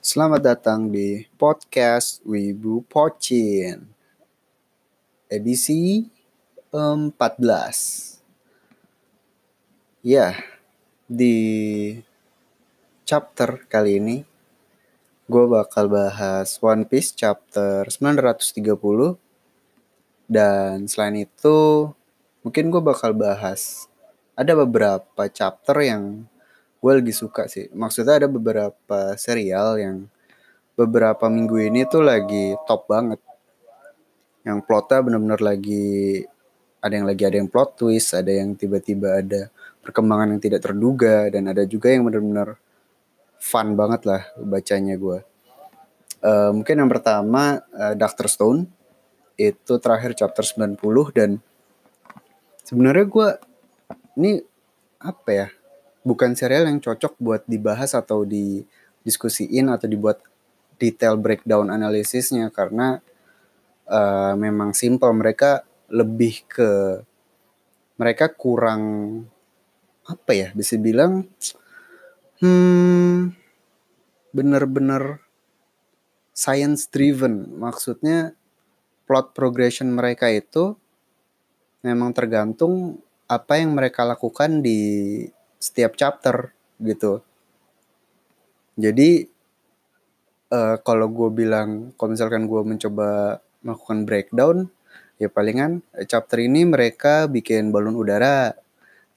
Selamat datang di podcast Wibu Pocin edisi 14. Ya, di chapter kali ini gue bakal bahas One Piece chapter 930 dan selain itu mungkin gue bakal bahas ada beberapa chapter yang gue lagi suka sih. Maksudnya ada beberapa serial yang beberapa minggu ini tuh lagi top banget. Yang plotnya bener-bener lagi ada yang lagi ada yang plot twist, ada yang tiba-tiba ada perkembangan yang tidak terduga dan ada juga yang bener-bener fun banget lah bacanya gue. Uh, mungkin yang pertama uh, Doctor Stone itu terakhir chapter 90 dan sebenarnya gue ini apa ya bukan serial yang cocok buat dibahas atau didiskusiin atau dibuat detail breakdown analisisnya karena uh, memang simple. Mereka lebih ke mereka kurang apa ya bisa bilang hmm bener-bener science driven. Maksudnya plot progression mereka itu memang tergantung apa yang mereka lakukan di setiap chapter gitu. Jadi uh, kalau gue bilang kalau misalkan gue mencoba melakukan breakdown ya palingan chapter ini mereka bikin balon udara.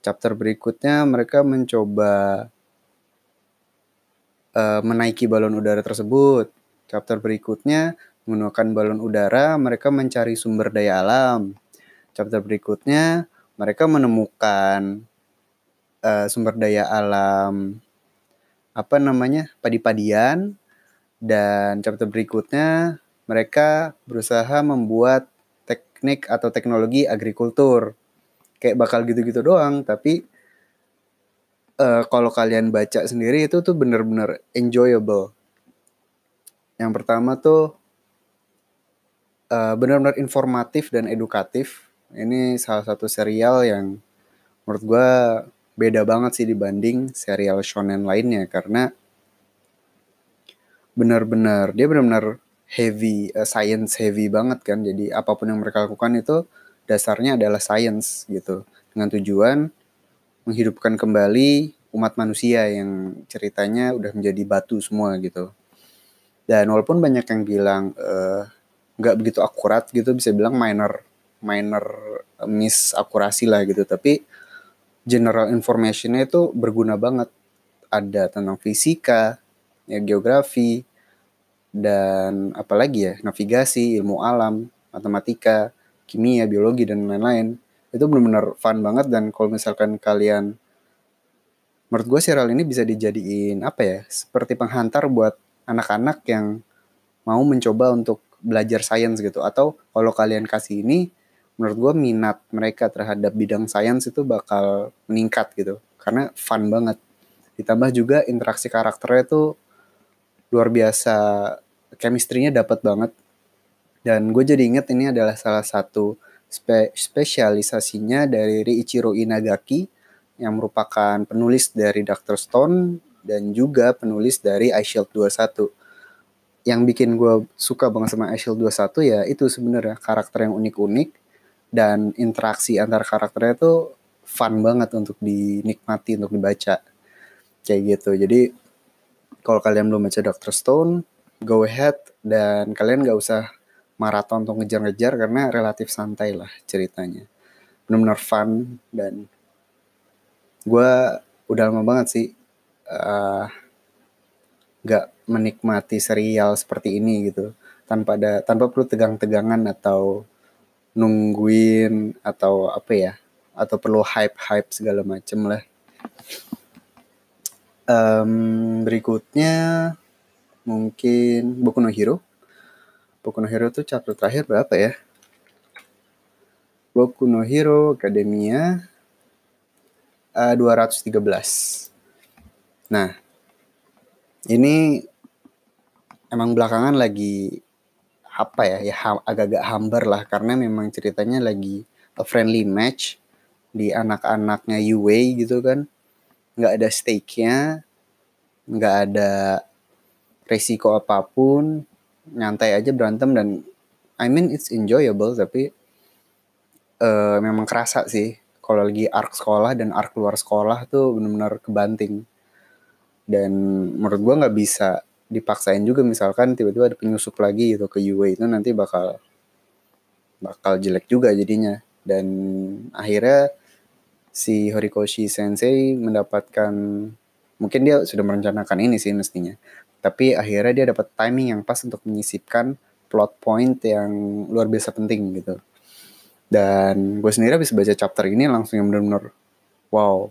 Chapter berikutnya mereka mencoba uh, menaiki balon udara tersebut. Chapter berikutnya menggunakan balon udara mereka mencari sumber daya alam. Chapter berikutnya mereka menemukan uh, sumber daya alam apa namanya padi-padian. Dan chapter berikutnya mereka berusaha membuat teknik atau teknologi agrikultur. Kayak bakal gitu-gitu doang tapi uh, kalau kalian baca sendiri itu tuh bener-bener enjoyable. Yang pertama tuh uh, benar-benar informatif dan edukatif. Ini salah satu serial yang menurut gue beda banget sih dibanding serial shonen lainnya karena benar-benar dia benar-benar heavy uh, science heavy banget kan. Jadi apa pun yang mereka lakukan itu dasarnya adalah science gitu. Dengan tujuan menghidupkan kembali umat manusia yang ceritanya udah menjadi batu semua gitu. Dan walaupun banyak yang bilang eh, nggak uh, begitu akurat gitu bisa bilang minor minor miss akurasi lah gitu. Tapi general informationnya itu berguna banget. Ada tentang fisika, ya geografi, dan apalagi ya navigasi, ilmu alam, matematika, kimia, biologi dan lain-lain. Itu benar-benar fun banget dan kalau misalkan kalian menurut gue serial ini bisa dijadiin apa ya seperti penghantar buat anak-anak yang mau mencoba untuk belajar sains gitu atau kalau kalian kasih ini menurut gue minat mereka terhadap bidang sains itu bakal meningkat gitu. Karena fun banget. Ditambah juga interaksi karakternya tuh luar biasa. Chemistry-nya dapat banget. Dan gue jadi inget ini adalah salah satu spe spesialisasinya dari Riichiro Inagaki yang merupakan penulis dari Dr. Stone dan juga penulis dari Ice Shield 21 yang bikin gue suka banget sama Ice Shield 21 ya itu sebenarnya karakter yang unik-unik dan interaksi antar karakternya tuh fun banget untuk dinikmati untuk dibaca. Kayak gitu. Jadi kalau kalian belum baca Doctor Stone go ahead. Dan kalian gak usah maraton untuk ngejar-ngejar karena relatif santai lah ceritanya. Benar-benar fun dan gue udah lama banget sih uh, gak menikmati serial seperti ini gitu. Tanpa ada tanpa perlu tegang-tegangan atau nungguin atau apa ya atau perlu hype hype segala macem lah. Um, berikutnya mungkin Boku no Hero. Boku no Hero tuh chapter terakhir berapa ya? Boku no Hero Academia uh, 213 nah ini emang belakangan lagi apa ya ya agak-agak hambar lah karena memang ceritanya lagi a friendly match di anak-anaknya UA gitu kan. Nggak ada stake-nya nggak ada resiko apa pun nyantai aja berantem dan I mean it's enjoyable tapi uh, memang kerasa sih kalau lagi arc sekolah dan arc luar sekolah tuh benar-benar kebanting. Dan menurut gue nggak bisa dipaksain juga misalkan tiba-tiba ada penyusup lagi gitu ke UA itu nanti bakal bakal jelek juga jadinya. Dan akhirnya si Horikoshi Sensei mendapatkan mungkin dia sudah merencanakan ini sih mestinya tapi akhirnya dia dapat timing yang pas untuk menyisipkan plot point yang luar biasa penting gitu. Dan gue sendiri habis baca chapter ini langsung yang bener-bener wow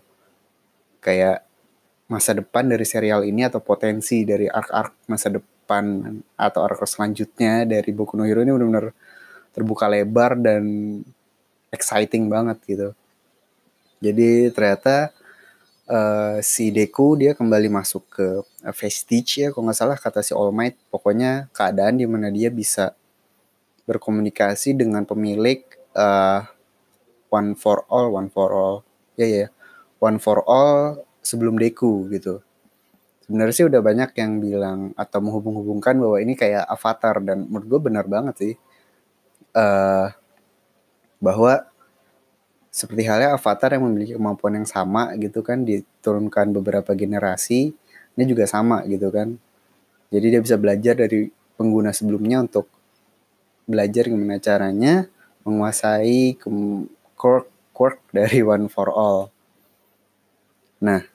kayak masa depan dari serial ini atau potensi dari arc-arc masa depan atau arc selanjutnya dari Boku no Hero ini benar-benar terbuka lebar dan exciting banget gitu. Jadi ternyata uh, si Deku dia kembali masuk ke Vestige ya, kalau nggak salah kata si All Might. Pokoknya keadaan di mana dia bisa berkomunikasi dengan pemilik uh, One for All, One for All. Ya yeah, ya, yeah. One for All sebelum Deku gitu. Sebenarnya sih udah banyak yang bilang atau menghubung-hubungkan bahwa ini kayak Avatar dan menurut gue benar banget sih. Uh, bahwa seperti halnya Avatar yang memiliki kemampuan yang sama gitu kan diturunkan beberapa generasi ini juga sama gitu kan. Jadi dia bisa belajar dari pengguna sebelumnya untuk belajar gimana caranya menguasai quirk quirk dari One for All. Nah,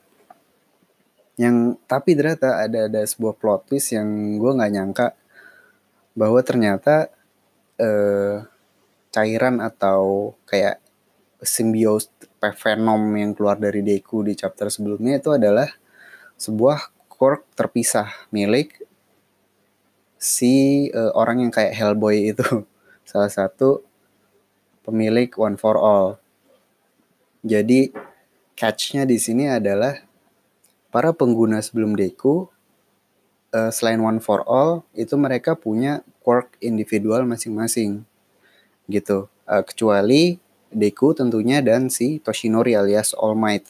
yang tapi ternyata ada ada sebuah plot twist yang gue nggak nyangka bahwa ternyata eh, cairan atau kayak simbios venom yang keluar dari Deku di chapter sebelumnya itu adalah sebuah quirk terpisah milik si uh, orang yang kayak Hellboy itu salah satu pemilik One for All. Jadi catchnya di sini adalah para pengguna sebelum Deku uh, selain One for All itu mereka punya quirk individual masing-masing gitu. Uh, kecuali Deku tentunya dan si Toshinori alias All Might.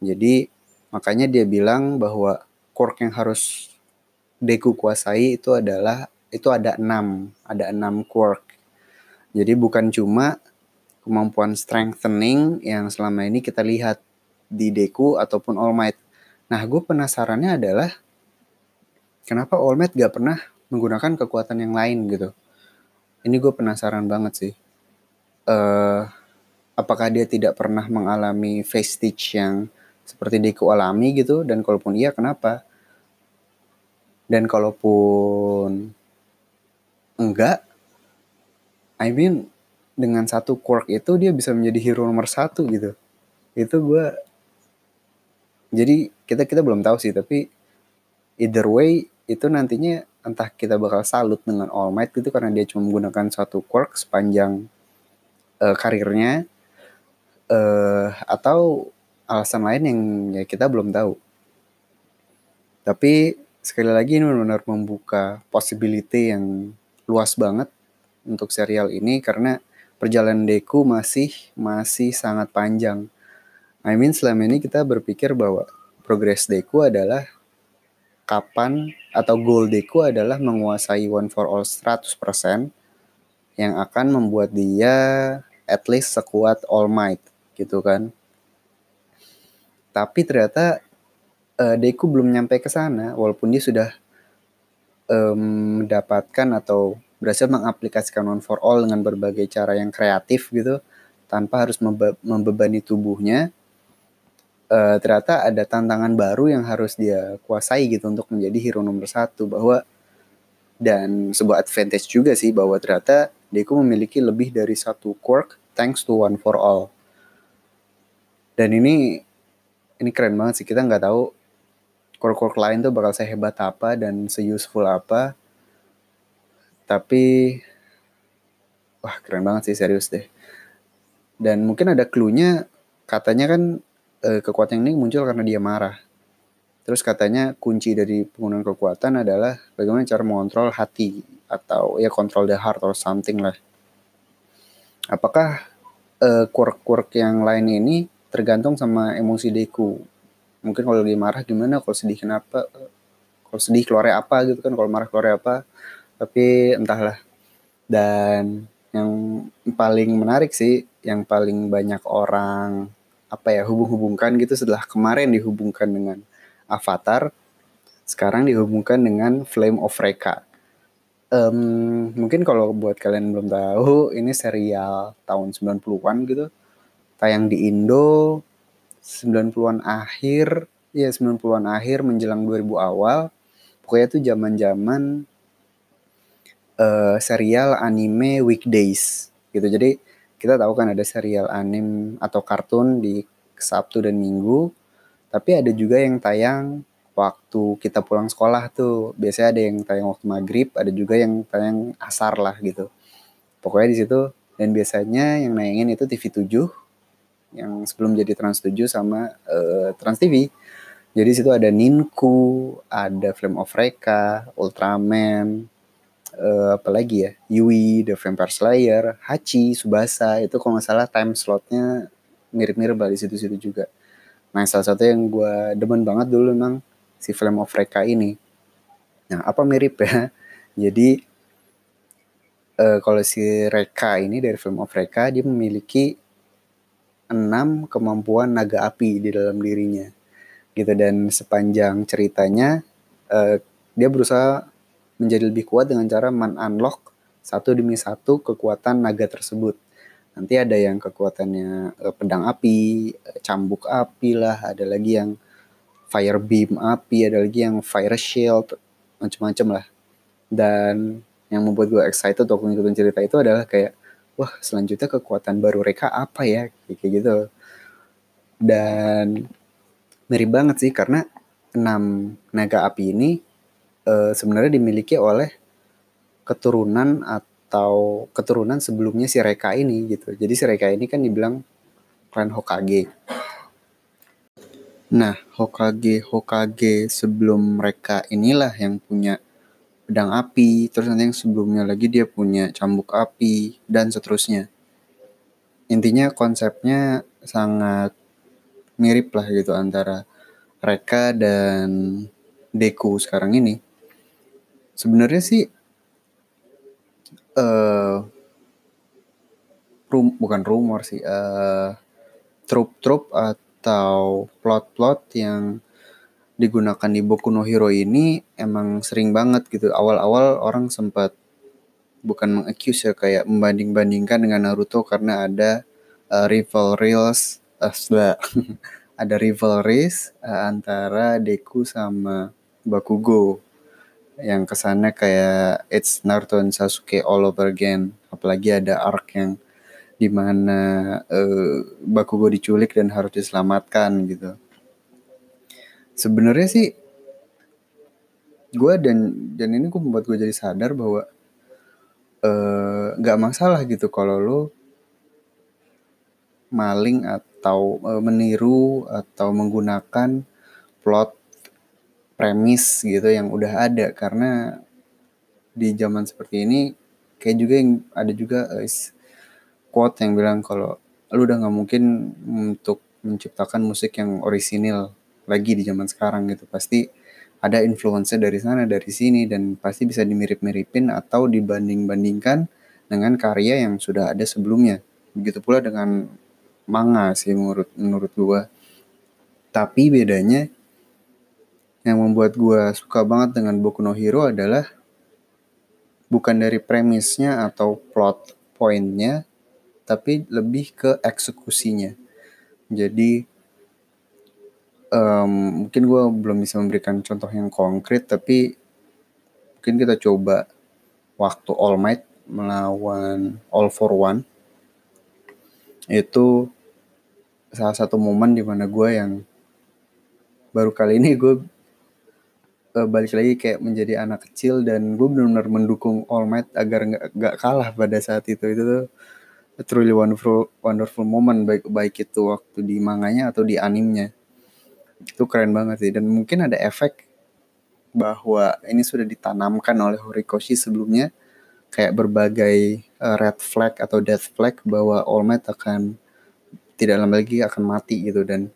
Jadi makanya dia bilang bahwa quirk yang harus Deku kuasai itu adalah itu ada enam ada enam quirk. Jadi bukan cuma kemampuan strengthening yang selama ini kita lihat di Deku ataupun All Might Nah, gue penasarannya adalah kenapa Might gak pernah menggunakan kekuatan yang lain gitu. Ini gue penasaran banget sih. Uh, apakah dia tidak pernah mengalami face yang seperti Deku alami gitu? Dan kalaupun iya, kenapa? Dan kalaupun enggak, I mean dengan satu quirk itu dia bisa menjadi hero nomor satu gitu. Itu gue jadi kita kita belum tahu sih tapi either way itu nantinya entah kita bakal salut dengan All Might gitu karena dia cuma menggunakan satu quirk sepanjang uh, karirnya uh, atau alasan lain yang ya kita belum tahu. Tapi sekali lagi ini benar-benar membuka possibility yang luas banget untuk serial ini karena perjalanan Deku masih masih sangat panjang I mean selama ini kita berpikir bahwa progress Deku adalah kapan atau goal Deku adalah menguasai One for All 100% yang akan membuat dia at least sekuat All Might gitu kan. Tapi ternyata uh, Deku belum nyampe ke sana walaupun dia sudah um, mendapatkan atau berhasil mengaplikasikan One for All dengan berbagai cara yang kreatif gitu tanpa harus membe membebani tubuhnya uh, ternyata ada tantangan baru yang harus dia kuasai gitu untuk menjadi hero nomor satu bahwa dan sebuah advantage juga sih bahwa ternyata Deku memiliki lebih dari satu quirk thanks to one for all. Dan ini ini keren banget sih kita nggak tahu quirk-quirk lain tuh bakal sehebat apa dan seuseful apa. Tapi wah keren banget sih serius deh. Dan mungkin ada clue-nya katanya kan uh, kekuatan ini muncul karena dia marah. Terus katanya kunci dari penggunaan kekuatan adalah bagaimana cara mengontrol hati atau ya control the heart or something lah. Apakah uh, quirk-quirk yang lain ini tergantung sama emosi Deku? Mungkin kalau dia marah gimana, kalau sedih kenapa, kalau sedih keluarnya apa gitu kan kalau marah keluarnya apa tapi entahlah dan yang paling menarik sih yang paling banyak orang apa ya hubung-hubungkan gitu setelah kemarin dihubungkan dengan Avatar sekarang dihubungkan dengan Flame of Reka. Um, mungkin kalau buat kalian belum tahu ini serial tahun 90-an gitu tayang di Indo 90-an akhir ya 90-an akhir menjelang 2000 awal. Pokoknya tuh zaman-zaman uh, serial anime weekdays gitu. Jadi kita tahu kan ada serial anime atau kartun di Sabtu dan Minggu. Tapi ada juga yang tayang waktu kita pulang sekolah tuh. Biasanya ada yang tayang waktu maghrib ada juga yang tayang asar lah gitu. Pokoknya di situ. Dan biasanya yang nayangin itu TV 7 yang sebelum jadi Trans 7 sama uh, Trans TV jadi situ ada Ninku ada Flame of Reka Ultraman uh, apa lagi ya Yui The Vampire Slayer Hachi Subasa itu kalau nggak salah time slotnya mirip-mirip lah di situ-situ juga nah salah satu yang gue demen banget dulu memang si Flame of Reka ini. Nah, apa mirip ya? Jadi uh, kalau si Reka ini dari Flame of Reka dia memiliki enam kemampuan naga api di dalam dirinya. Gitu dan sepanjang ceritanya uh, dia berusaha menjadi lebih kuat dengan cara men-unlock satu demi satu kekuatan naga tersebut. Nanti ada yang kekuatannya uh, pedang api, cambuk api lah, ada lagi yang fire beam api, ada lagi yang fire shield, macam-macam lah. Dan yang membuat gue excited waktu ngikutin cerita itu adalah kayak, wah selanjutnya kekuatan baru mereka apa ya, kayak gitu. Dan mirip banget sih karena enam naga api ini uh, sebenarnya dimiliki oleh keturunan atau keturunan sebelumnya si Reka ini gitu. Jadi si Reka ini kan dibilang klan Hokage. Nah, Hokage-Hokage sebelum mereka inilah yang punya pedang api, terus nanti yang sebelumnya lagi dia punya cambuk api, dan seterusnya. Intinya konsepnya sangat mirip lah gitu antara mereka dan Deku sekarang ini. Sebenarnya sih uh, rum bukan rumor sih, uh, trup-trup atau plot-plot yang digunakan di Boku no Hero ini emang sering banget gitu. Awal-awal orang sempat bukan mengaccuse ya kayak membanding-bandingkan dengan Naruto karena ada uh, rivalries uh, ada rivalries uh, antara Deku sama Bakugo yang kesannya kayak it's Naruto and Sasuke all over again. Apalagi ada arc yang di mana uh, Bakugo diculik dan harus diselamatkan gitu. Sebenarnya sih gue dan dan ini gue membuat gue jadi sadar bahwa eh, nggak uh, masalah gitu kalau lo maling atau uh, meniru atau menggunakan plot premis gitu yang udah ada. Karena di zaman seperti ini kayak juga yang ada juga uh, quote yang bilang kalau lu udah nggak mungkin untuk menciptakan musik yang orisinil lagi di zaman sekarang gitu. Pasti ada influence dari sana dari sini dan pasti bisa dimirip-miripin atau dibanding-bandingkan dengan karya yang sudah ada sebelumnya. Begitu pula dengan manga sih menurut menurut gua. Tapi bedanya yang membuat gua suka banget dengan Boku no Hero adalah bukan dari premisnya atau plot pointnya tapi lebih ke eksekusinya. Jadi um, mungkin gue belum bisa memberikan contoh yang konkret, tapi mungkin kita coba waktu All Might melawan All for One itu salah satu momen di mana gue yang baru kali ini gue uh, balik lagi kayak menjadi anak kecil dan gue benar-benar mendukung All Might agar nggak kalah pada saat itu. Itu tuh a truly wonderful wonderful moment baik baik itu waktu di manganya atau di animnya itu keren banget sih. Dan mungkin ada efek bahwa ini sudah ditanamkan oleh Horikoshi sebelumnya kayak berbagai uh, red flag atau death flag bahwa All Might akan tidak lama lagi akan mati gitu. Dan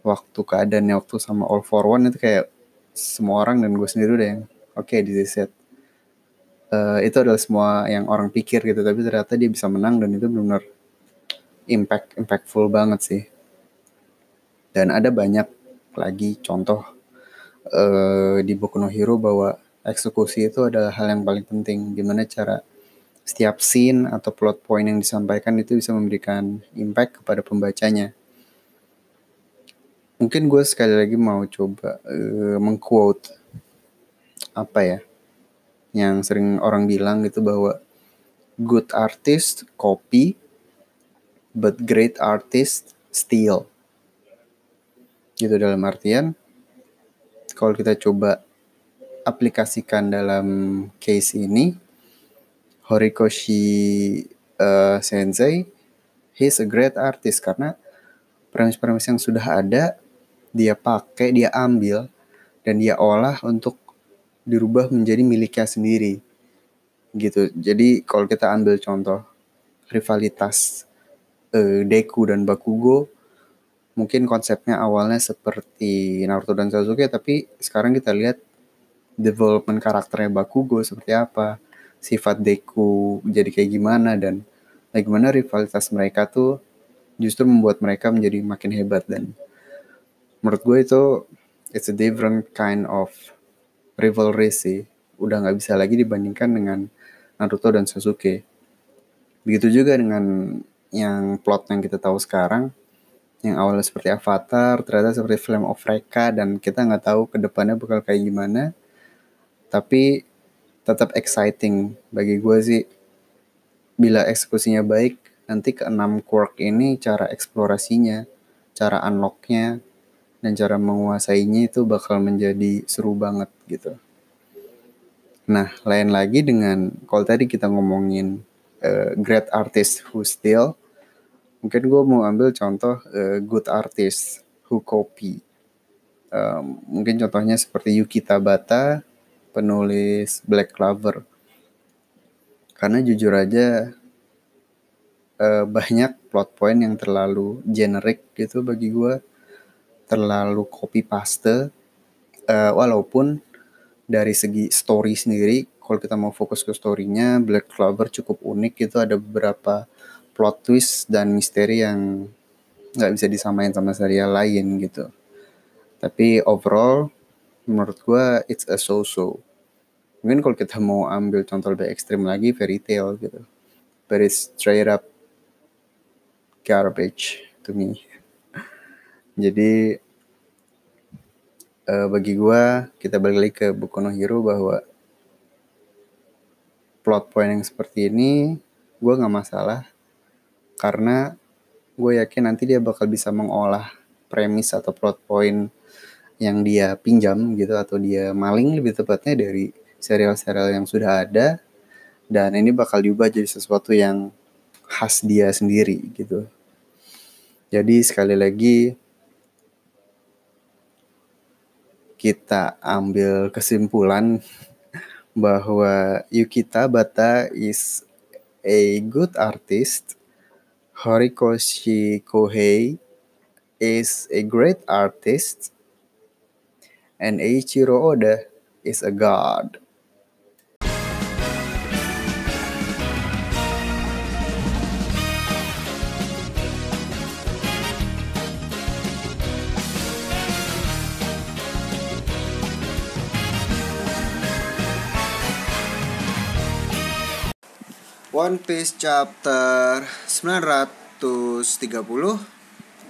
waktu keadaannya waktu sama All for One itu kayak semua orang dan gue sendiri udah yang oke okay, this is it. Uh, itu adalah semua yang orang pikir gitu tapi ternyata dia bisa menang dan itu benar-benar impact impactful banget sih. Dan ada banyak lagi contoh uh, di Boku no Hero bahwa eksekusi itu adalah hal yang paling penting gimana cara setiap scene atau plot point yang disampaikan itu bisa memberikan impact kepada pembacanya mungkin gue sekali lagi mau coba uh, mengquote apa ya yang sering orang bilang gitu bahwa good artist copy but great artist steal. Gitu dalam artian kalau kita coba aplikasikan dalam case ini Horikoshi uh, Sensei he's a great artist karena premis-premis yang sudah ada dia pakai dia ambil dan dia olah untuk dirubah menjadi miliknya sendiri. Gitu. Jadi kalau kita ambil contoh rivalitas uh, Deku dan Bakugo mungkin konsepnya awalnya seperti Naruto dan Sasuke tapi sekarang kita lihat development karakternya Bakugo seperti apa sifat Deku jadi kayak gimana dan bagaimana rivalitas mereka tuh justru membuat mereka menjadi makin hebat dan menurut gue itu it's a different kind of rivalry sih. Udah nggak bisa lagi dibandingkan dengan Naruto dan Sasuke. Begitu juga dengan yang plot yang kita tahu sekarang yang awalnya seperti Avatar ternyata seperti Flame of Reka dan kita nggak tahu ke depannya bakal kayak gimana. Tapi tetap exciting bagi gue sih. Bila eksekusinya baik nanti keenam quirk ini cara eksplorasinya cara unlocknya dan cara menguasainya itu bakal menjadi seru banget gitu. Nah, lain lagi dengan kalau tadi kita ngomongin uh, great artist who steal, mungkin gue mau ambil contoh uh, good artist who copy. Um, mungkin contohnya seperti Yuki Tabata, penulis Black Clover. Karena jujur aja uh, banyak plot point yang terlalu generic gitu bagi gue terlalu copy paste uh, walaupun dari segi story sendiri kalau kita mau fokus ke storynya Black Clover cukup unik. Itu ada beberapa plot twist dan misteri yang nggak bisa disamain sama serial lain gitu. Tapi overall menurut gue it's a so-so. Mungkin kalau kita mau ambil contoh lebih ekstrim lagi fairy tale gitu. But it's straight up garbage to me jadi uh, bagi gue kita balik lagi ke Boku no Hero bahwa plot point yang seperti ini gue nggak masalah karena gue yakin nanti dia bakal bisa mengolah premis atau plot point yang dia pinjam gitu atau dia maling lebih tepatnya dari serial-serial yang sudah ada dan ini bakal diubah jadi sesuatu yang khas dia sendiri gitu. Jadi sekali lagi kita ambil kesimpulan bahwa Yukita Bata is a good artist, Horikoshi Kohei is a great artist, and Eiichiro Oda is a god. One Piece chapter 930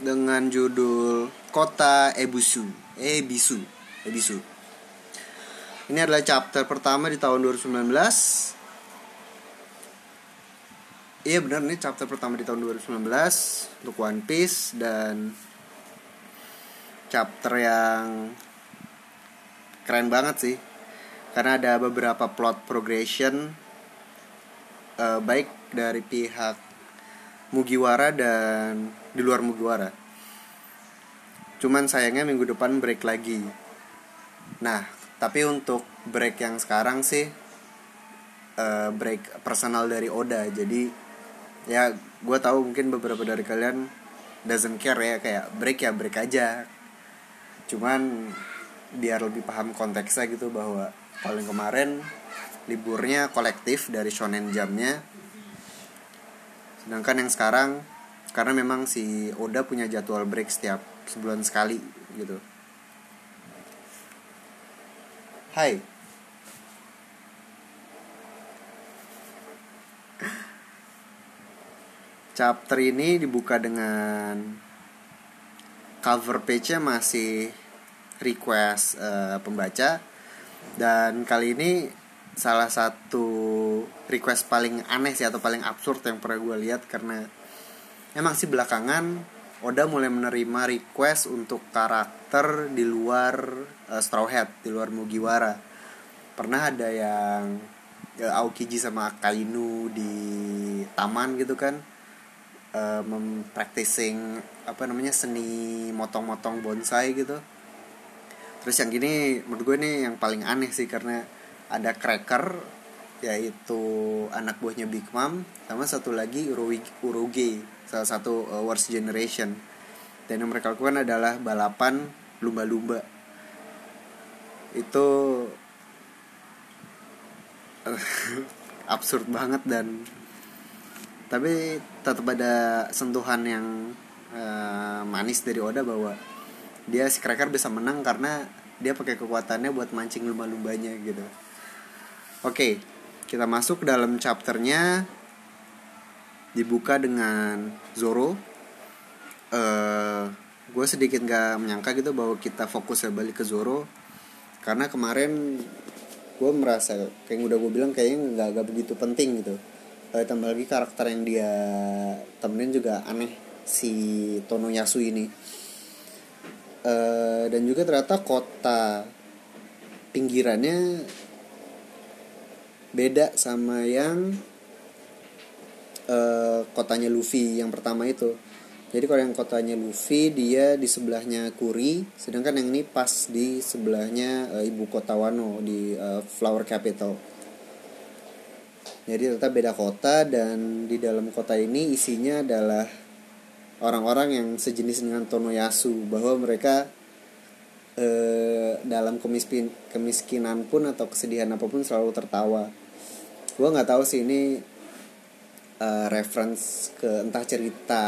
dengan judul Kota Ebusu. Ebisu. Ebisu. Ini adalah chapter pertama di tahun 2019. Iya benar nih chapter pertama di tahun 2019 untuk One Piece dan chapter yang keren banget sih. Karena ada beberapa plot progression uh, baik dari pihak Mugiwara dan di luar Mugiwara. Cuman sayangnya minggu depan break lagi. Nah, tapi untuk break yang sekarang sih uh, break personal dari Oda. Jadi ya gue tahu mungkin beberapa dari kalian doesn't care ya kayak break ya break aja. Cuman biar lebih paham konteksnya gitu bahwa paling kemarin liburnya kolektif dari Shonen Jamnya sedangkan yang sekarang karena memang si Oda punya jadwal break setiap sebulan sekali gitu. Hai. Chapter ini dibuka dengan cover page-nya masih request uh, pembaca. Dan kali ini salah satu request paling aneh sih atau paling absurd yang pernah gue lihat karena emang sih belakangan Oda mulai menerima request untuk karakter di luar uh, Straw Hat, di luar Mugiwara. Pernah ada yang uh, Aokiji sama Akainu di taman gitu kan uh, mempracticing apa namanya seni motong-motong bonsai gitu terus yang gini menurut gue nih yang paling aneh sih karena ada cracker yaitu anak buahnya Big Mom sama satu lagi Uruge salah satu uh, worst generation dan yang mereka lakukan adalah balapan lumba-lumba itu absurd banget dan tapi tetap ada sentuhan yang uh, manis dari Oda bahwa dia si Cracker bisa menang karena dia pakai kekuatannya buat mancing lumba-lumbanya gitu. Oke, kita masuk ke dalam chapternya. Dibuka dengan Zoro. Uh, gue sedikit gak menyangka gitu bahwa kita fokus balik ke Zoro. Karena kemarin gue merasa kayak udah gue bilang kayaknya nggak gak begitu penting gitu. Uh, tambah lagi karakter yang dia temenin juga aneh si Tono Yasu ini. Uh, dan juga ternyata kota pinggirannya beda sama yang uh, kotanya Luffy yang pertama itu. Jadi kalau yang kotanya Luffy dia di sebelahnya Kuri sedangkan yang ini pas di sebelahnya uh, ibu kota Wano di uh, Flower Capital. Jadi ternyata beda kota dan di dalam kota ini isinya adalah orang-orang yang sejenis dengan Tonoyasu bahwa mereka eh, dalam kemiskin kemiskinan pun atau kesedihan apa pun selalu tertawa. Gue nggak tahu sih ini uh, reference ke entah cerita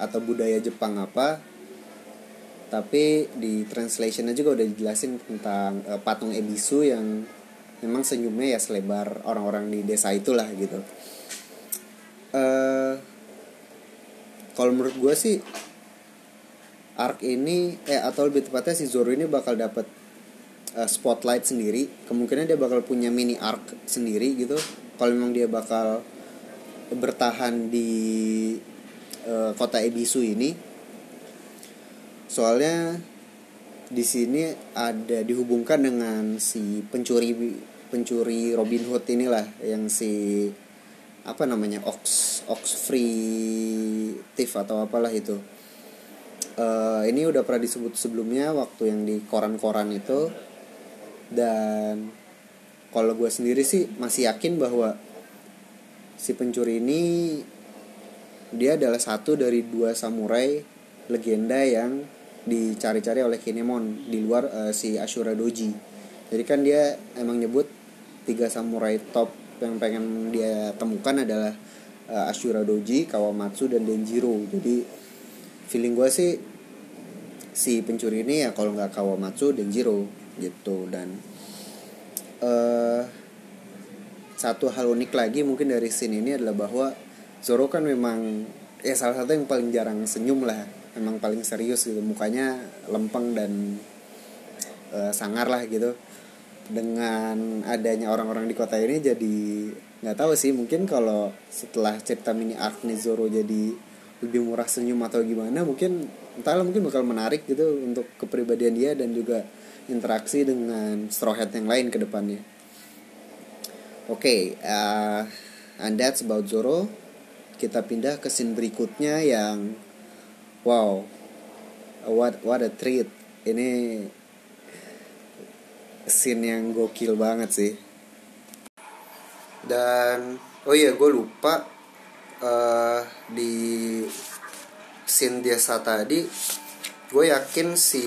atau budaya Jepang apa tapi di translationnya juga udah dijelasin tentang uh, patung Ebisu yang memang senyumnya ya selebar orang-orang di desa itulah gitu. Uh, kalau menurut gue sih arc ini eh atau lebih tepatnya si Zoro ini bakal dapat uh, spotlight sendiri. Kemungkinan dia bakal punya mini arc sendiri gitu. Kalau memang dia bakal bertahan di uh, kota Ebisu ini. Soalnya di sini ada dihubungkan dengan si pencuri pencuri Robin Hood inilah yang si apa namanya Ox Ox Free Thief atau apalah itu uh, ini udah pernah disebut sebelumnya waktu yang di koran-koran itu dan kalau gue sendiri sih masih yakin bahwa si pencuri ini dia adalah satu dari dua samurai legenda yang dicari-cari oleh Kinemon di luar uh, si Ashura Doji. Jadi kan dia emang nyebut tiga samurai top yang pengen dia temukan adalah uh, Ashura Doji, Kawamatsu dan Denjiro. Jadi feeling gue sih si pencuri ini ya kalau nggak Kawamatsu Denjiro gitu. Dan uh, satu hal unik lagi mungkin dari scene ini adalah bahwa Zoro kan memang ya salah satu yang paling jarang senyum lah emang paling serius gitu. Mukanya lempeng dan uh, sangar lah gitu. Dengan adanya orang-orang di kota ini jadi nggak tahu sih mungkin kalau setelah cerita mini arc Zoro jadi lebih murah senyum atau gimana mungkin entahlah mungkin bakal menarik gitu untuk kepribadian dia dan juga interaksi dengan Straw Hat yang lain ke depannya. Oke, okay, uh, and that's about Zoro. Kita pindah ke scene berikutnya yang wow what what a treat ini scene yang gokil banget sih dan oh iya gue lupa uh, di scene biasa tadi gue yakin si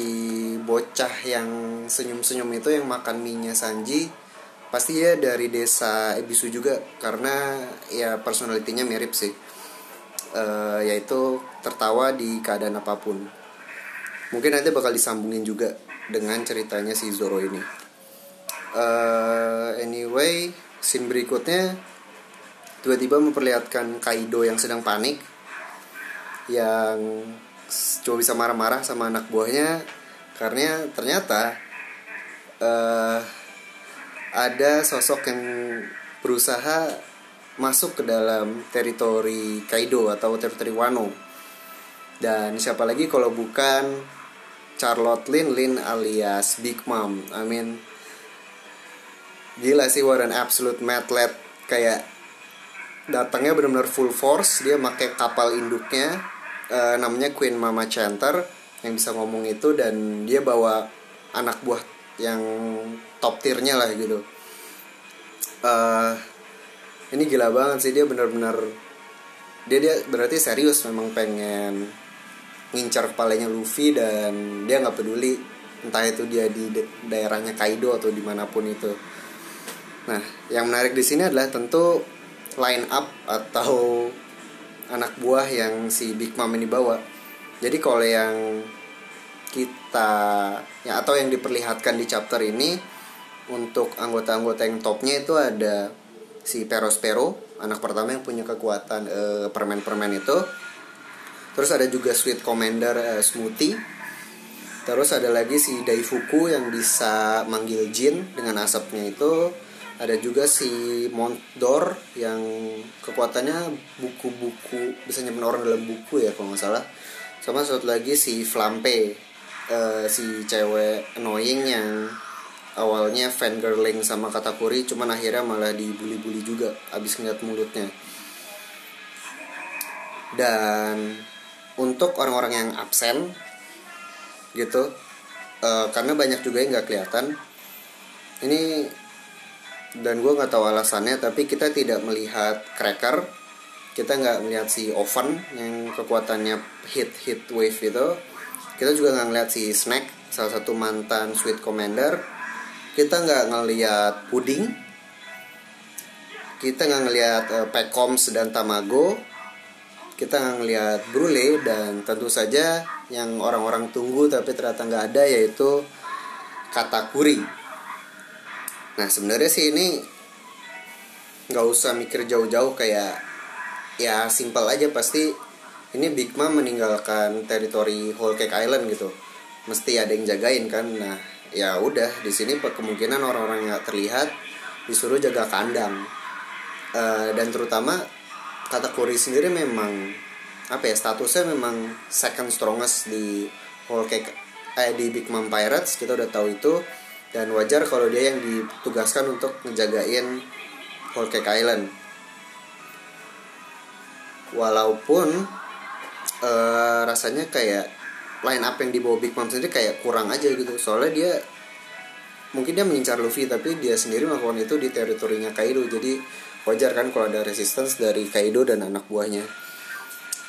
bocah yang senyum-senyum itu yang makan minyak Sanji pasti ya dari desa Ebisu juga karena ya personalitinya mirip sih. Uh, yaitu tertawa di keadaan apa pun. Mungkin nanti bakal disambungin juga dengan ceritanya si Zoro ini. Uh, anyway scene berikutnya tiba-tiba memperlihatkan Kaido yang sedang panik yang cuma bisa marah-marah sama anak buahnya karena ternyata uh, ada sosok yang berusaha masuk ke dalam teritori Kaido atau teritori Wano. Dan siapa lagi kalau bukan Charlotte Lin Lin alias Big Mom. I mean gila sih an absolute madlet kayak datangnya benar-benar full force dia pakai kapal induknya uh, namanya Queen Mama Chanter yang bisa ngomong itu dan dia bawa anak buah yang top tiernya lah gitu. Uh, ini gila banget sih dia benar-benar dia dia berarti serius memang pengen ngincar kepalanya Luffy dan dia nggak peduli entah itu dia di daerahnya Kaido atau di mana pun itu. Nah yang menarik di sini adalah tentu line up atau anak buah yang si Big Mom ini bawa. Jadi kalau yang kita ya atau yang diperlihatkan di chapter ini untuk anggota-anggota yang topnya itu ada si Perospero, anak pertama yang punya kekuatan uh, permen-permen itu. Terus ada juga Sweet Commander uh, Smoothie. Terus ada lagi si Daifuku yang bisa manggil jin dengan asapnya itu ada juga si Montdor yang kekuatannya buku-buku bisa nyimpen orang dalam buku ya kalau nggak salah. Sama satu lagi si Flampe uh, si cewek annoying yang awalnya fangirling sama Katakuri cuman akhirnya malah dibully-bully juga abis ngeliat mulutnya. Dan untuk orang-orang yang absen gitu uh, karena banyak juga yang nggak kelihatan ini dan gue nggak tahu alasannya tapi kita tidak melihat cracker. Kita nggak melihat si oven yang kekuatannya hit hit wave itu kita juga nggak ngeliat si snack salah satu mantan sweet commander. Kita nggak ngeliat puding. Kita nggak ngeliat uh, pekoms dan tamago. Kita nggak ngeliat brule dan tentu saja yang orang-orang tunggu tapi ternyata nggak ada yaitu katakuri Nah sebenarnya sih ini nggak usah mikir jauh-jauh kayak ya simpel aja. Pasti ini Big Mom meninggalkan teritori Whole Cake Island gitu. Mesti ada yang jagain kan. Nah ya udah di sini kemungkinan orang-orang yang terlihat disuruh jaga kandang. Uh, dan terutama kata Kuri sendiri memang apa ya statusnya memang second strongest di Whole Cake eh di Big Mom Pirates. Kita udah tahu itu dan wajar kalau dia yang ditugaskan untuk ngejagain Whole Cake Island. Walaupun uh, rasanya kayak line up yang dibawa Big Mom sendiri kayak kurang aja gitu. Soalnya dia mungkin dia mengincar Luffy tapi dia sendiri melakukan itu di teritorinya Kaido. Jadi wajar kan kalau ada resistance dari Kaido dan anak buahnya.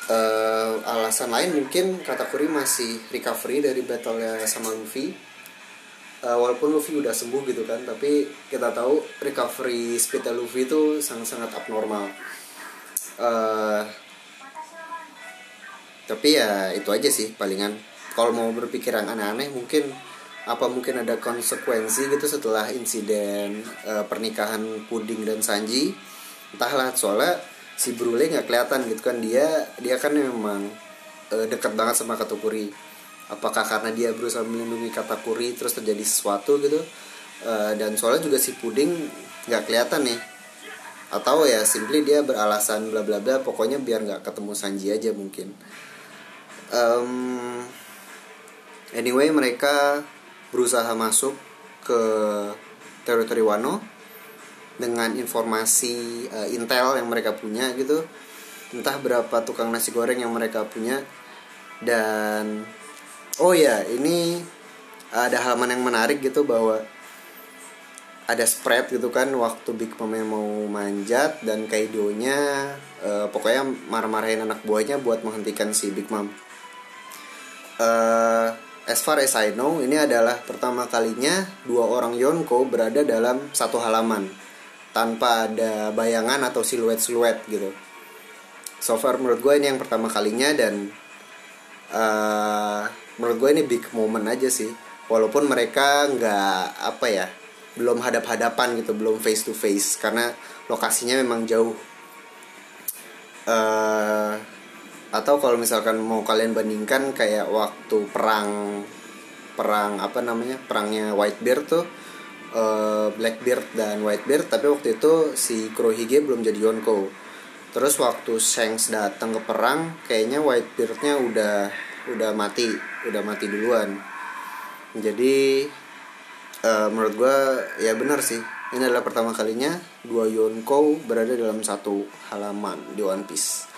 Uh, alasan lain mungkin Katakuri masih recovery dari battle sama Luffy uh, walaupun Luffy udah sembuh gitu kan tapi kita tahu recovery speed Luffy itu sangat-sangat abnormal. Uh, tapi ya itu aja sih palingan. Kalau mau berpikiran aneh-aneh mungkin apa mungkin ada konsekuensi gitu setelah insiden uh, pernikahan Puding dan Sanji. Entahlah soalnya si Brule nggak kelihatan gitu kan. Dia dia kan memang uh, dekat banget sama Katukuri apakah karena dia berusaha melindungi katakuri terus terjadi sesuatu gitu? Uh, dan soalnya juga si puding nggak kelihatan nih. Atau ya simply dia beralasan bla bla bla pokoknya biar nggak ketemu Sanji aja mungkin. Um, anyway mereka berusaha masuk ke teritori Wano dengan informasi uh, intel yang mereka punya gitu. Entah berapa tukang nasi goreng yang mereka punya. Dan oh ya ini ada halaman yang menarik gitu bahwa ada spread gitu kan waktu Big Mom mau manjat dan Kaido-nya uh, pokoknya marah-marahin anak buahnya buat menghentikan si Big Mom. uh, as far as I know ini adalah pertama kalinya dua orang Yonko berada dalam satu halaman tanpa ada bayangan atau siluet-siluet gitu so far menurut gue ini yang pertama kalinya dan uh, menurut gue ini big moment aja sih. Walaupun mereka nggak apa ya belum hadap-hadapan gitu belum face to face karena lokasinya memang jauh. Uh, atau kalau misalkan mau kalian bandingkan kayak waktu perang perang apa namanya perangnya Whitebeard tuh uh, Blackbeard dan Whitebeard tapi waktu itu si Kurohige belum jadi Yonko terus waktu Shanks datang ke perang kayaknya Whitebeardnya udah udah mati udah mati duluan. Jadi uh, menurut gue ya benar sih. Ini adalah pertama kalinya dua Yonko berada dalam satu halaman di One Piece.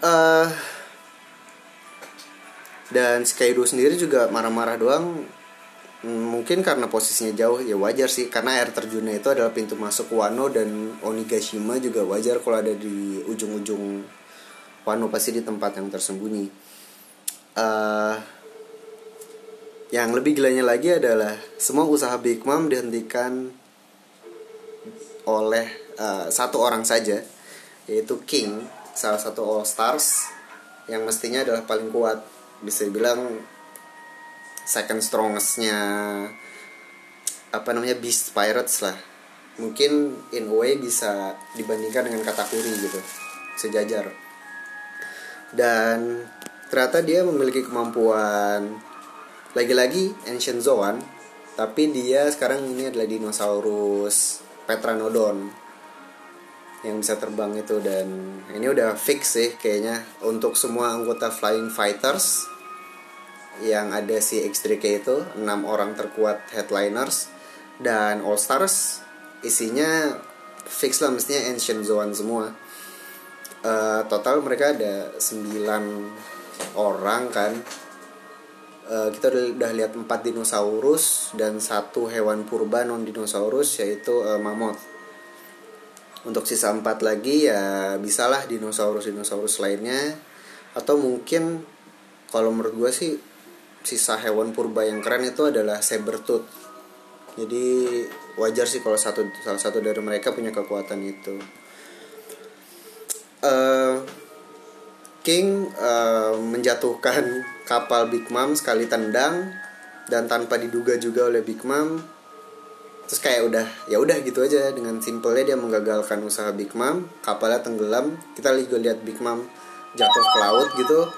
Uh, dan Kaido sendiri juga marah-marah doang. Hmm, mungkin karena posisinya jauh ya wajar sih. Karena air terjunnya itu adalah pintu masuk Wano dan Onigashima juga wajar kalau ada di ujung-ujung Wano pasti di tempat yang tersembunyi uh, yang lebih gilanya lagi adalah semua usaha Big Mom dihentikan oleh uh, satu orang saja yaitu King salah satu All Stars yang mestinya adalah paling kuat. Bisa dibilang second strongestnya apa namanya Beast Pirates lah. Mungkin in a way bisa dibandingkan dengan Katakuri gitu sejajar. Dan ternyata dia memiliki kemampuan lagi-lagi Ancient Zoan tapi dia sekarang ini adalah dinosaurus Petranodon yang bisa terbang itu. Dan ini udah fix sih kayaknya untuk semua anggota Flying Fighters yang ada si X3K itu enam orang terkuat headliners. Dan All Stars isinya fix lah mestinya Ancient Zoan semua. Uh, total mereka ada 9 orang kan. Uh, kita udah, udah lihat empat dinosaurus dan satu hewan purba non dinosaurus yaitu uh, mammoth untuk sisa empat lagi ya bisalah dinosaurus dinosaurus lainnya. Atau mungkin kalau menurut gue sih sisa hewan purba yang keren itu adalah sabertooth. Jadi wajar sih kalau satu salah satu dari mereka punya kekuatan itu. Uh, King uh, menjatuhkan kapal Big Mom sekali tendang dan tanpa diduga juga oleh Big Mom. Terus kayak udah ya udah gitu aja. Dengan simpelnya dia menggagalkan usaha Big Mom. Kapalnya tenggelam. Kita lihat Big Mom jatuh ke laut gitu.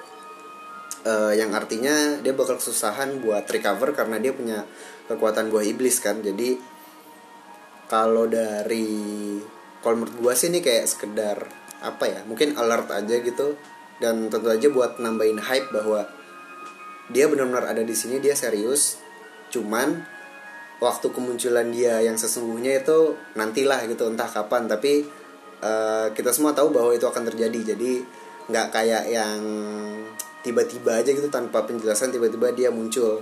Uh, yang artinya dia bakal kesusahan buat recover karena dia punya kekuatan buah iblis kan. Jadi kalau dari kalau menurut gua sih ini kayak sekedar apa ya mungkin alert aja gitu dan tentu aja buat nambahin hype bahwa dia benar-benar ada di sini dia serius. Cuman waktu kemunculan dia yang sesungguhnya itu nantilah gitu entah kapan. Tapi uh, kita semua tahu bahwa itu akan terjadi. Jadi nggak kayak yang tiba-tiba aja gitu tanpa penjelasan tiba-tiba dia muncul.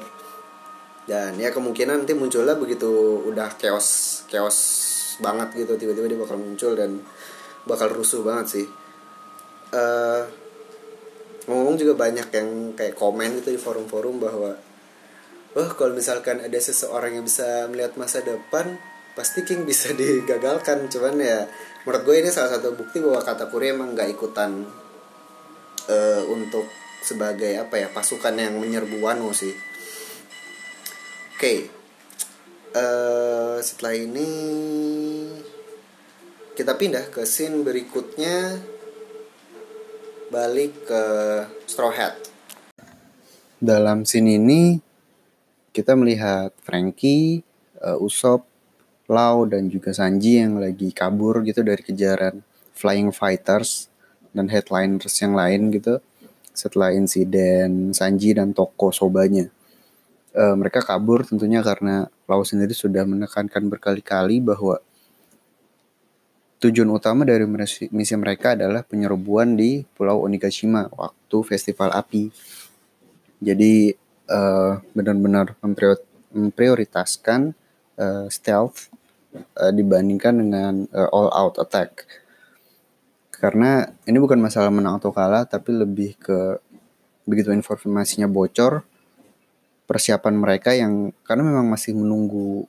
Dan ya kemungkinan nanti munculnya begitu udah chaos chaos banget gitu tiba-tiba dia bakal muncul dan bakal rusuh banget sih. Uh, ngomong juga banyak yang kayak komen gitu di forum-forum bahwa oh kalau misalkan ada seseorang yang bisa melihat masa depan pasti King bisa digagalkan cuman ya menurut gue ini salah satu bukti bahwa kata Kuri emang nggak ikutan uh, untuk sebagai apa ya pasukan yang menyerbu Wano sih oke okay. uh, eh, setelah ini kita pindah ke scene berikutnya balik ke Straw Hat. Dalam scene ini kita melihat Frankie, uh, Usop, Lau dan juga Sanji yang lagi kabur gitu dari kejaran Flying Fighters dan headliners yang lain gitu setelah insiden Sanji dan toko sobanya. Uh, mereka kabur tentunya karena Lau sendiri sudah menekankan berkali-kali bahwa Tujuan utama dari misi mereka adalah penyerbuan di Pulau Onigashima waktu festival api. Jadi uh, benar-benar memprioritaskan uh, stealth uh, dibandingkan dengan uh, all out attack. Karena ini bukan masalah menang atau kalah tapi lebih ke begitu informasinya bocor persiapan mereka yang karena memang masih menunggu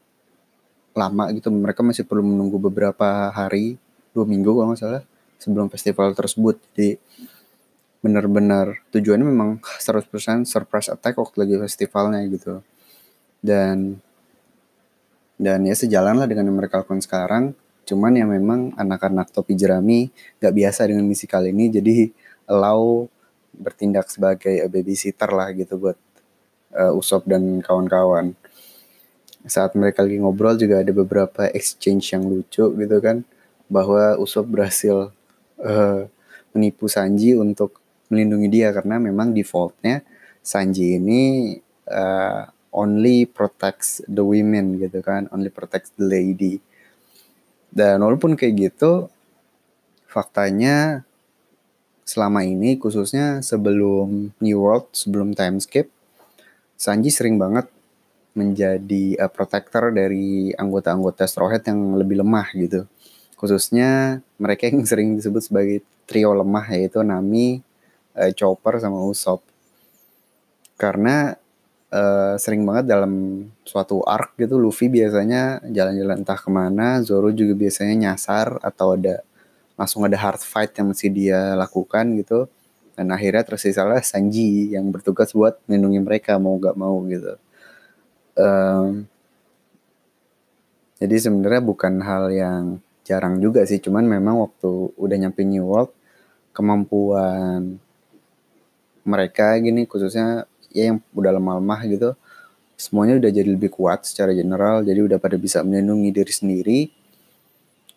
lama gitu. Mereka masih perlu menunggu beberapa hari dua minggu kalau nggak salah sebelum festival tersebut. Jadi benar-benar tujuannya memang 100% surprise attack waktu lagi festivalnya gitu. Dan dan ya sejalan lah dengan yang mereka lakukan sekarang. Cuman ya memang anak-anak topi jerami gak biasa dengan misi kali ini. Jadi allow bertindak sebagai babysitter lah gitu buat uh, Usop dan kawan-kawan saat mereka lagi ngobrol juga ada beberapa exchange yang lucu gitu kan bahwa Usop berhasil uh, menipu Sanji untuk melindungi dia karena memang defaultnya Sanji ini uh, only protects the women gitu kan only protects the lady. Dan walaupun kayak gitu faktanya selama ini khususnya sebelum New World sebelum Timeskip Sanji sering banget menjadi uh, protector dari anggota-anggota Straw Hat yang lebih lemah gitu. Khususnya mereka yang sering disebut sebagai trio lemah yaitu Nami, uh, Chopper sama Usopp. Karena uh, sering banget dalam suatu arc gitu Luffy biasanya jalan-jalan entah ke mana, Zoro juga biasanya nyasar atau ada langsung ada hard fight yang mesti dia lakukan gitu dan akhirnya tersisalah Sanji yang bertugas buat melindungi mereka mau gak mau gitu jadi sebenarnya bukan hal yang jarang juga sih cuman memang waktu udah nyampe New World kemampuan mereka gini khususnya ya yang udah lemah-lemah gitu semuanya udah jadi lebih kuat secara general jadi udah pada bisa melindungi diri sendiri.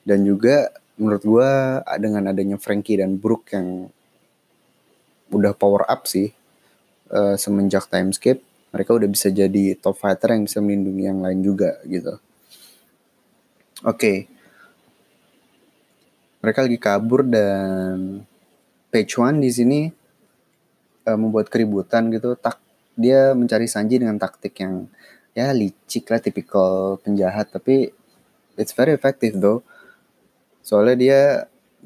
Dan juga menurut gue dengan adanya Frankie dan Brook yang udah power up sih uh, semenjak timeskip mereka udah bisa jadi top fighter yang bisa melindungi yang lain juga gitu. Oke. Okay. Mereka lagi kabur dan Page di sini uh, membuat keributan gitu. Tak dia mencari Sanji dengan taktik yang ya licik lah tipikal penjahat tapi it's very effective though. Soalnya dia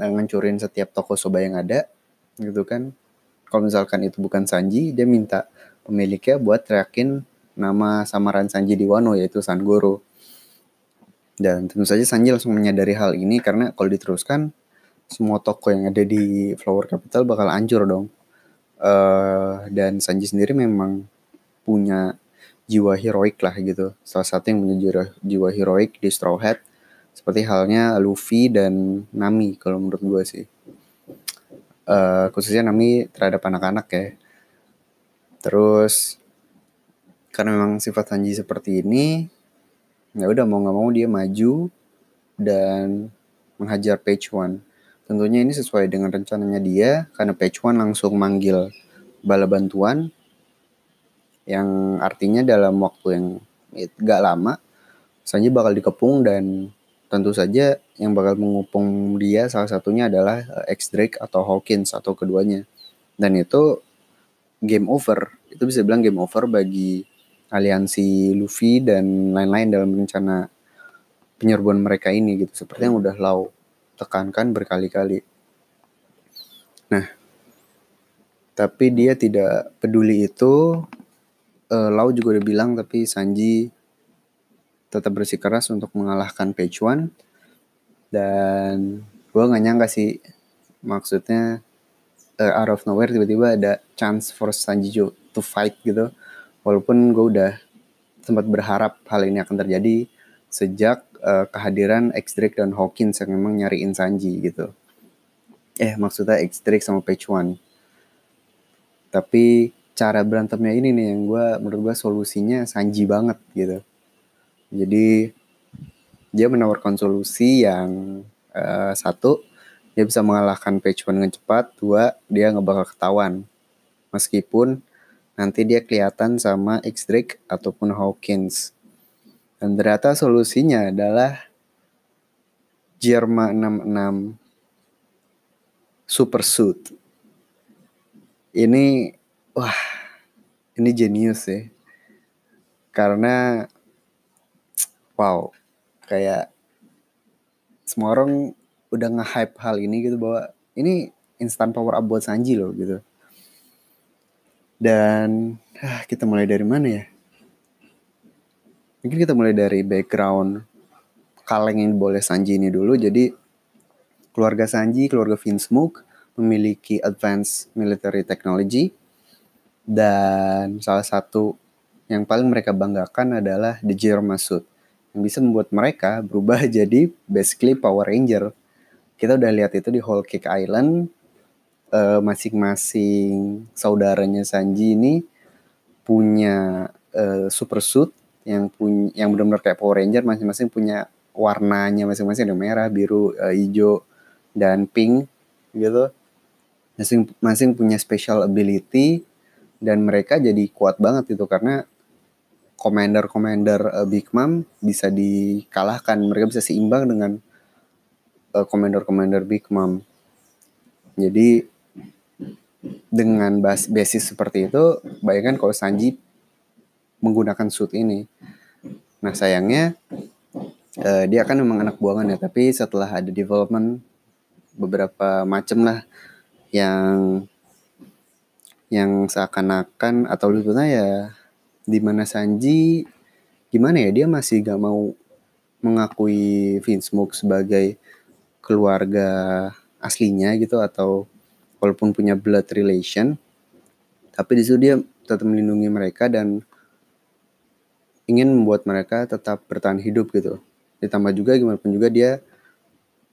ngancurin setiap toko soba yang ada gitu kan kalau misalkan itu bukan Sanji dia minta pemiliknya buat teriakin nama samaran Sanji di Wano yaitu Sangoro dan tentu saja Sanji langsung menyadari hal ini karena kalau diteruskan semua toko yang ada di Flower Capital bakal hancur dong. Uh, dan Sanji sendiri memang punya jiwa heroik lah gitu. Salah satu yang punya jiwa, jiwa heroik di Straw Hat seperti halnya Luffy dan Nami kalau menurut gue sih. Uh, khususnya Nami terhadap anak-anak ya. Terus karena memang sifat Sanji seperti ini, ya udah mau nggak mau dia maju dan menghajar Page One. Tentunya ini sesuai dengan rencananya dia karena Page One langsung manggil bala bantuan yang artinya dalam waktu yang gak lama Sanji bakal dikepung dan tentu saja yang bakal mengupung dia salah satunya adalah X Drake atau Hawkins atau keduanya. Dan itu game over. Itu bisa bilang game over bagi aliansi Luffy dan lain-lain dalam rencana penyerbuan mereka ini gitu. Seperti yang udah Lau tekankan berkali-kali. Nah, tapi dia tidak peduli itu. Uh, Lau juga udah bilang tapi Sanji tetap bersikeras untuk mengalahkan Page One dan gue nggak nyangka sih maksudnya uh, out of nowhere tiba-tiba ada chance for Sanjijo to fight gitu. Walaupun gue udah sempat berharap hal ini akan terjadi sejak uh, kehadiran X dan Hawkins yang memang nyariin Sanji gitu. Eh maksudnya X sama Page One. Tapi cara berantemnya ini nih yang gue menurut gue solusinya Sanji banget gitu. Jadi dia menawarkan solusi yang uh, satu dia bisa mengalahkan page dengan cepat, dua dia nggak bakal ketahuan. Meskipun nanti dia kelihatan sama X Drake ataupun Hawkins. Dan ternyata solusinya adalah Jerma 66 Super Suit. Ini wah, ini jenius ya. Karena wow kayak semua orang udah nge-hype hal ini gitu bahwa ini instant power up buat Sanji loh gitu Dan ah, kita mulai dari mana ya? Mungkin kita mulai dari background kaleng yang boleh Sanji ini dulu. Jadi keluarga Sanji, keluarga Vinsmoke memiliki advanced military technology dan salah satu yang paling mereka banggakan adalah the Jirma suit yang bisa membuat mereka berubah jadi basically Power Ranger. Kita udah lihat itu di Whole Cake Island uh, masing-masing saudaranya Sanji ini punya uh, super suit yang punya yang benar-benar kayak Power Ranger masing-masing punya warnanya masing-masing ada merah, biru, uh, hijau dan pink gitu. Masing-masing punya special ability dan mereka jadi kuat banget itu karena commander-commander uh, Big Mom bisa dikalahkan. Mereka bisa seimbang dengan uh, commander-commander Big Mom. Jadi dengan bas basis seperti itu, bayangkan kalau Sanji menggunakan suit ini. Nah sayangnya uh, dia kan memang anak buangan ya, tapi setelah ada development beberapa macam lah yang yang seakan-akan atau sebetulnya ya di mana Sanji gimana ya dia masih gak mau mengakui Vince Smoke sebagai keluarga aslinya gitu atau walaupun punya blood relation tapi di situ dia tetap melindungi mereka dan ingin membuat mereka tetap bertahan hidup gitu. Ditambah juga gimana pun juga dia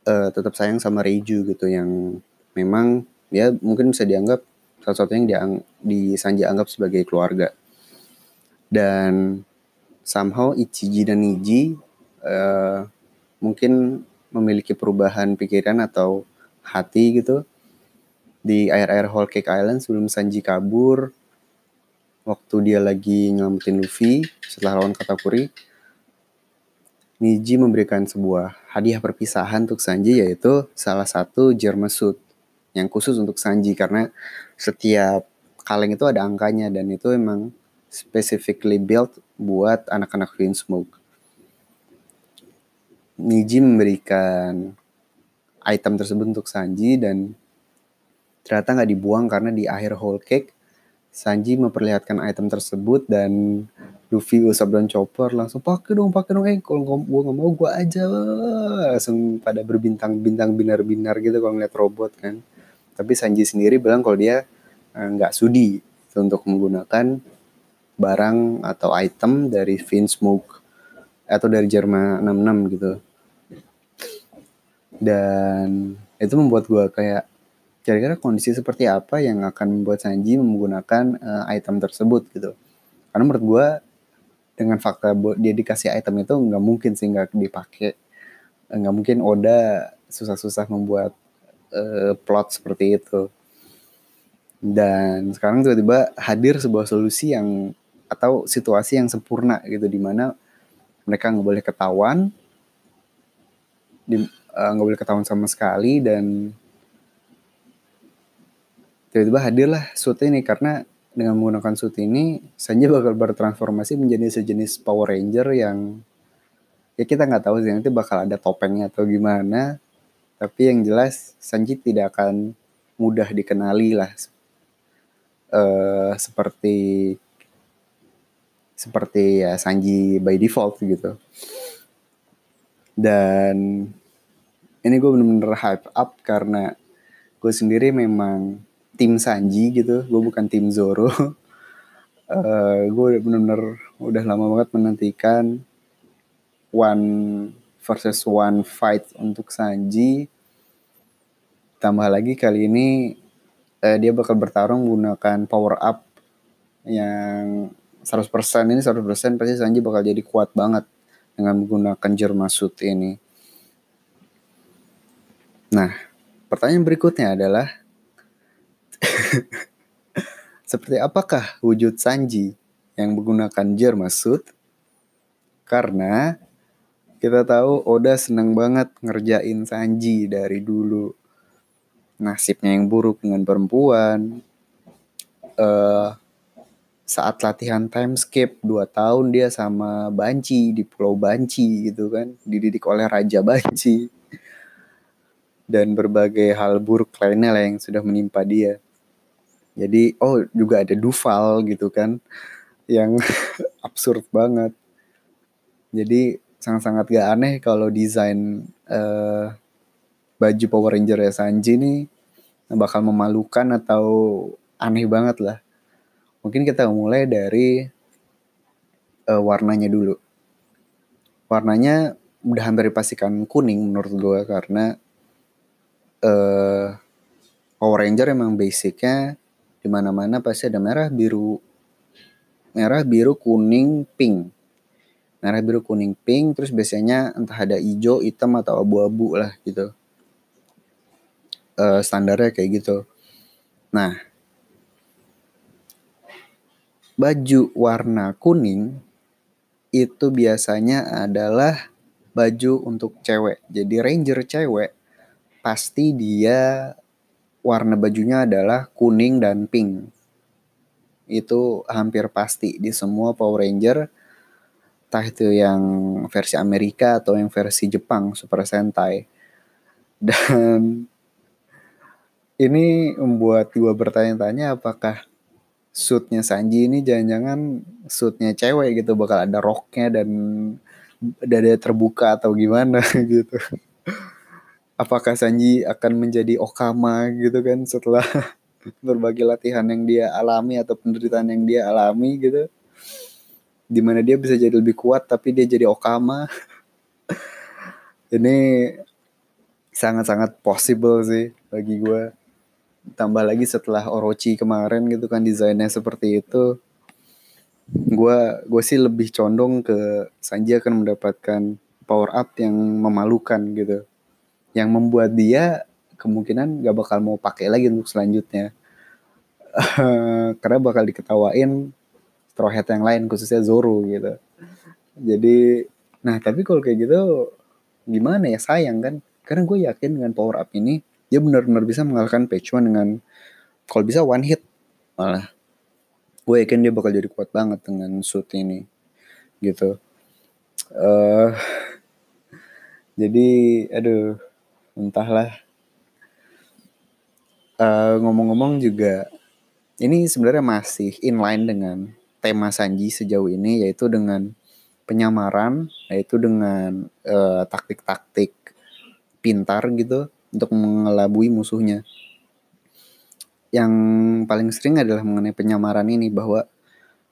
uh, tetap sayang sama Reiju gitu yang memang ya mungkin bisa dianggap salah satu yang diang di Sanji anggap sebagai keluarga. Dan somehow Ichiji dan Niji uh, mungkin memiliki perubahan pikiran atau hati gitu di air-air Whole Cake Island sebelum Sanji kabur waktu dia lagi nyelamatin Luffy setelah lawan Katakuri Niji memberikan sebuah hadiah perpisahan untuk Sanji yaitu salah satu Germa suit yang khusus untuk Sanji karena setiap kaleng itu ada angkanya dan itu emang specifically built buat anak-anak Smoke. Niji memberikan item tersebut untuk Sanji dan ternyata nggak dibuang karena di akhir whole cake Sanji memperlihatkan item tersebut dan Luffy usap dan Chopper langsung pakai dong pakai dong. Eh kalau gue nggak mau gue aja. Langsung pada berbintang-bintang binar-binar gitu kalau ngeliat robot kan. Tapi Sanji sendiri bilang kalau dia eh, nggak uh, sudi untuk menggunakan barang atau item dari Smoke atau dari Jerman 66 gitu dan itu membuat gue kayak kira-kira kondisi seperti apa yang akan membuat Sanji menggunakan uh, item tersebut gitu. Karena menurut gue dengan fakta dia dikasih item itu nggak mungkin sih nggak dipakai. Nggak mungkin Oda susah-susah membuat uh, plot seperti itu. Dan sekarang tiba-tiba hadir sebuah solusi yang atau situasi yang sempurna gitu di mana mereka nggak boleh ketahuan. Eh, nggak uh, boleh ketahuan sama sekali dan tiba-tiba hadirlah suit ini karena dengan menggunakan suit ini Sanji bakal bertransformasi menjadi sejenis Power Ranger yang ya kita nggak tahu sih nanti bakal ada topengnya atau gimana tapi yang jelas Sanji tidak akan mudah dikenali lah uh, seperti seperti ya Sanji by default gitu. Dan ini gue bener-bener hype up karena gue sendiri memang tim Sanji gitu gue bukan tim Zoro. Uh, eh, gue bener-bener udah lama banget menantikan one versus one fight untuk Sanji. Tambah lagi kali ini uh, dia bakal bertarung menggunakan power up yang 100% ini 100% pasti Sanji bakal jadi kuat banget dengan menggunakan Jermasut ini. Nah, pertanyaan berikutnya adalah Seperti apakah wujud Sanji yang menggunakan Jermasut? Karena kita tahu Oda senang banget ngerjain Sanji dari dulu. Nasibnya yang buruk dengan perempuan. Uh, saat latihan time skip 2 tahun dia sama Banci di Pulau Banci gitu kan. Dididik oleh Raja Banci. Dan berbagai hal buruk lainnya lah yang sudah menimpa dia. Jadi oh juga ada Duval gitu kan yang absurd banget. Jadi sangat-sangat gak aneh kalau desain uh, baju Power Ranger ya Sanji nih bakal memalukan atau aneh banget lah. Mungkin kita mulai dari uh, warnanya dulu. Warnanya udah hampir dipastikan kuning menurut gue karena uh, Power Ranger emang basicnya di mana-mana pasti ada merah biru. Merah biru kuning pink. Merah biru kuning pink terus biasanya entah ada hijau hitam atau abu-abu lah gitu. Uh, standarnya kayak gitu. Nah baju warna kuning itu biasanya adalah baju untuk cewek. Jadi ranger cewek pasti dia warna bajunya adalah kuning dan pink. Itu hampir pasti di semua Power Ranger. Entah itu yang versi Amerika atau yang versi Jepang Super Sentai. Dan ini membuat gue bertanya-tanya apakah suitnya Sanji ini jangan-jangan suitnya cewek gitu bakal ada roknya dan dada terbuka atau gimana gitu apakah Sanji akan menjadi Okama gitu kan setelah berbagai latihan yang dia alami atau penderitaan yang dia alami gitu. Di mana dia bisa jadi lebih kuat tapi dia jadi Okama. Ini sangat-sangat possible sih bagi gue tambah lagi setelah Orochi kemarin gitu kan desainnya seperti itu. Gue gue sih lebih condong ke Sanji akan mendapatkan power up yang memalukan gitu yang membuat dia kemungkinan gak bakal mau pakai lagi untuk selanjutnya. Karena bakal diketawain Straw Hat yang lain khususnya Zoro gitu. Jadi nah tapi kalau kayak gitu gimana ya? Sayang kan? Karena gue yakin dengan power up ini dia benar-benar bisa mengalahkan One dengan kalau bisa one hit malah. Gue yakin dia bakal jadi kuat banget dengan shoot ini gitu. Uh, jadi aduh entahlah uh, ngomong-ngomong juga ini sebenarnya masih inline dengan tema Sanji sejauh ini yaitu dengan penyamaran yaitu dengan uh, taktik-taktik pintar gitu untuk mengelabui musuhnya. Yang paling sering adalah mengenai penyamaran ini bahwa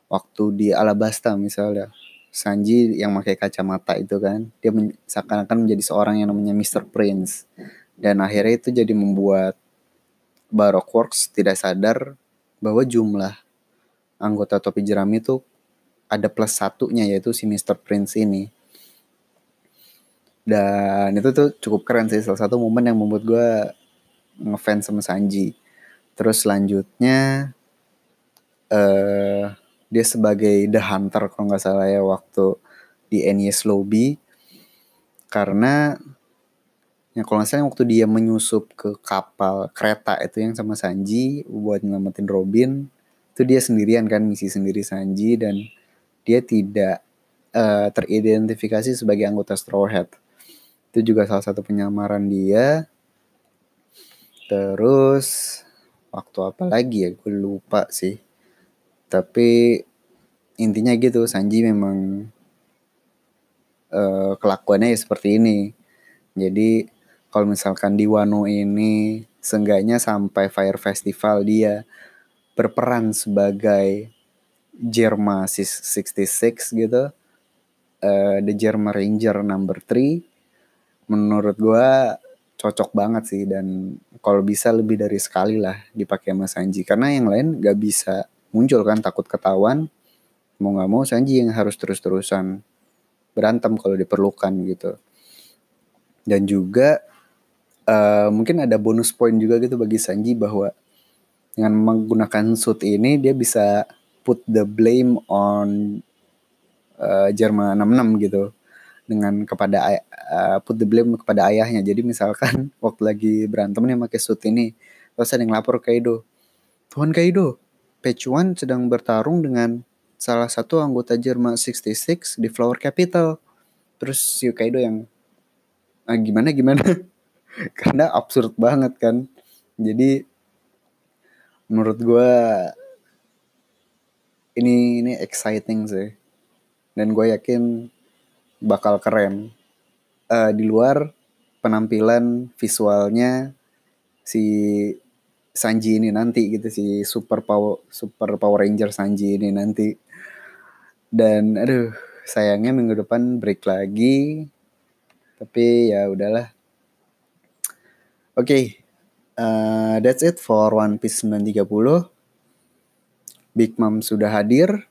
waktu di Alabasta misalnya Sanji yang pakai kacamata itu kan dia seakan-akan menjadi seorang yang namanya Mr. Prince dan akhirnya itu jadi membuat Baroque Works tidak sadar bahwa jumlah anggota topi jerami itu ada plus satunya yaitu si Mr. Prince ini dan itu tuh cukup keren sih salah satu momen yang membuat gue ngefans sama Sanji terus selanjutnya uh, dia sebagai The Hunter kalau nggak salah ya waktu di NES Lobby. Karena ya kalau nggak salah waktu dia menyusup ke kapal kereta itu yang sama Sanji buat nyelamatin Robin itu dia sendirian kan misi sendiri Sanji dan dia tidak uh, teridentifikasi sebagai anggota Straw Hat. Itu juga salah satu penyamaran dia. Terus waktu apa lagi ya? Gue lupa sih tapi intinya gitu Sanji memang uh, kelakuannya ya seperti ini. Jadi kalau misalkan di Wano ini seenggaknya sampai Fire Festival dia berperan sebagai Jerma 66 gitu uh, The Jerma Ranger number 3 menurut gue cocok banget sih. Dan kalau bisa lebih dari sekali lah dipakai sama Sanji. Karena yang lain gak bisa muncul kan takut ketahuan mau nggak mau Sanji yang harus terus-terusan berantem kalau diperlukan gitu dan juga uh, mungkin ada bonus point juga gitu bagi Sanji bahwa dengan menggunakan suit ini dia bisa put the blame on uh, Jerman 66 gitu dengan kepada uh, put the blame kepada ayahnya. Jadi misalkan waktu lagi berantem nih pakai suit ini, terus ada yang lapor ke Kaido. Tuan Kaido, One sedang bertarung dengan salah satu anggota Jerman 66 di Flower Capital. Terus si Kaido yang ah, gimana gimana? Karena absurd banget kan. Jadi menurut gue ini ini exciting sih dan gue yakin bakal keren uh, di luar penampilan visualnya si Sanji ini nanti gitu si super power super power ranger Sanji ini nanti. Dan aduh sayangnya minggu depan break lagi. Tapi ya udahlah. Oke okay, uh, that's it for One Piece 930 Big Mom sudah hadir.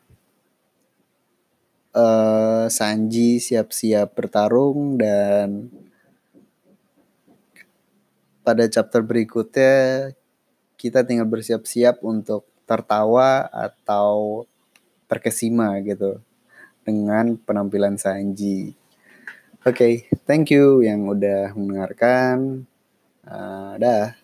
Uh, Sanji siap-siap bertarung dan pada chapter berikutnya kita tinggal bersiap-siap untuk tertawa atau terkesima gitu dengan penampilan Sanji. Oke, okay, thank you yang udah mendengarkan. Uh, dah.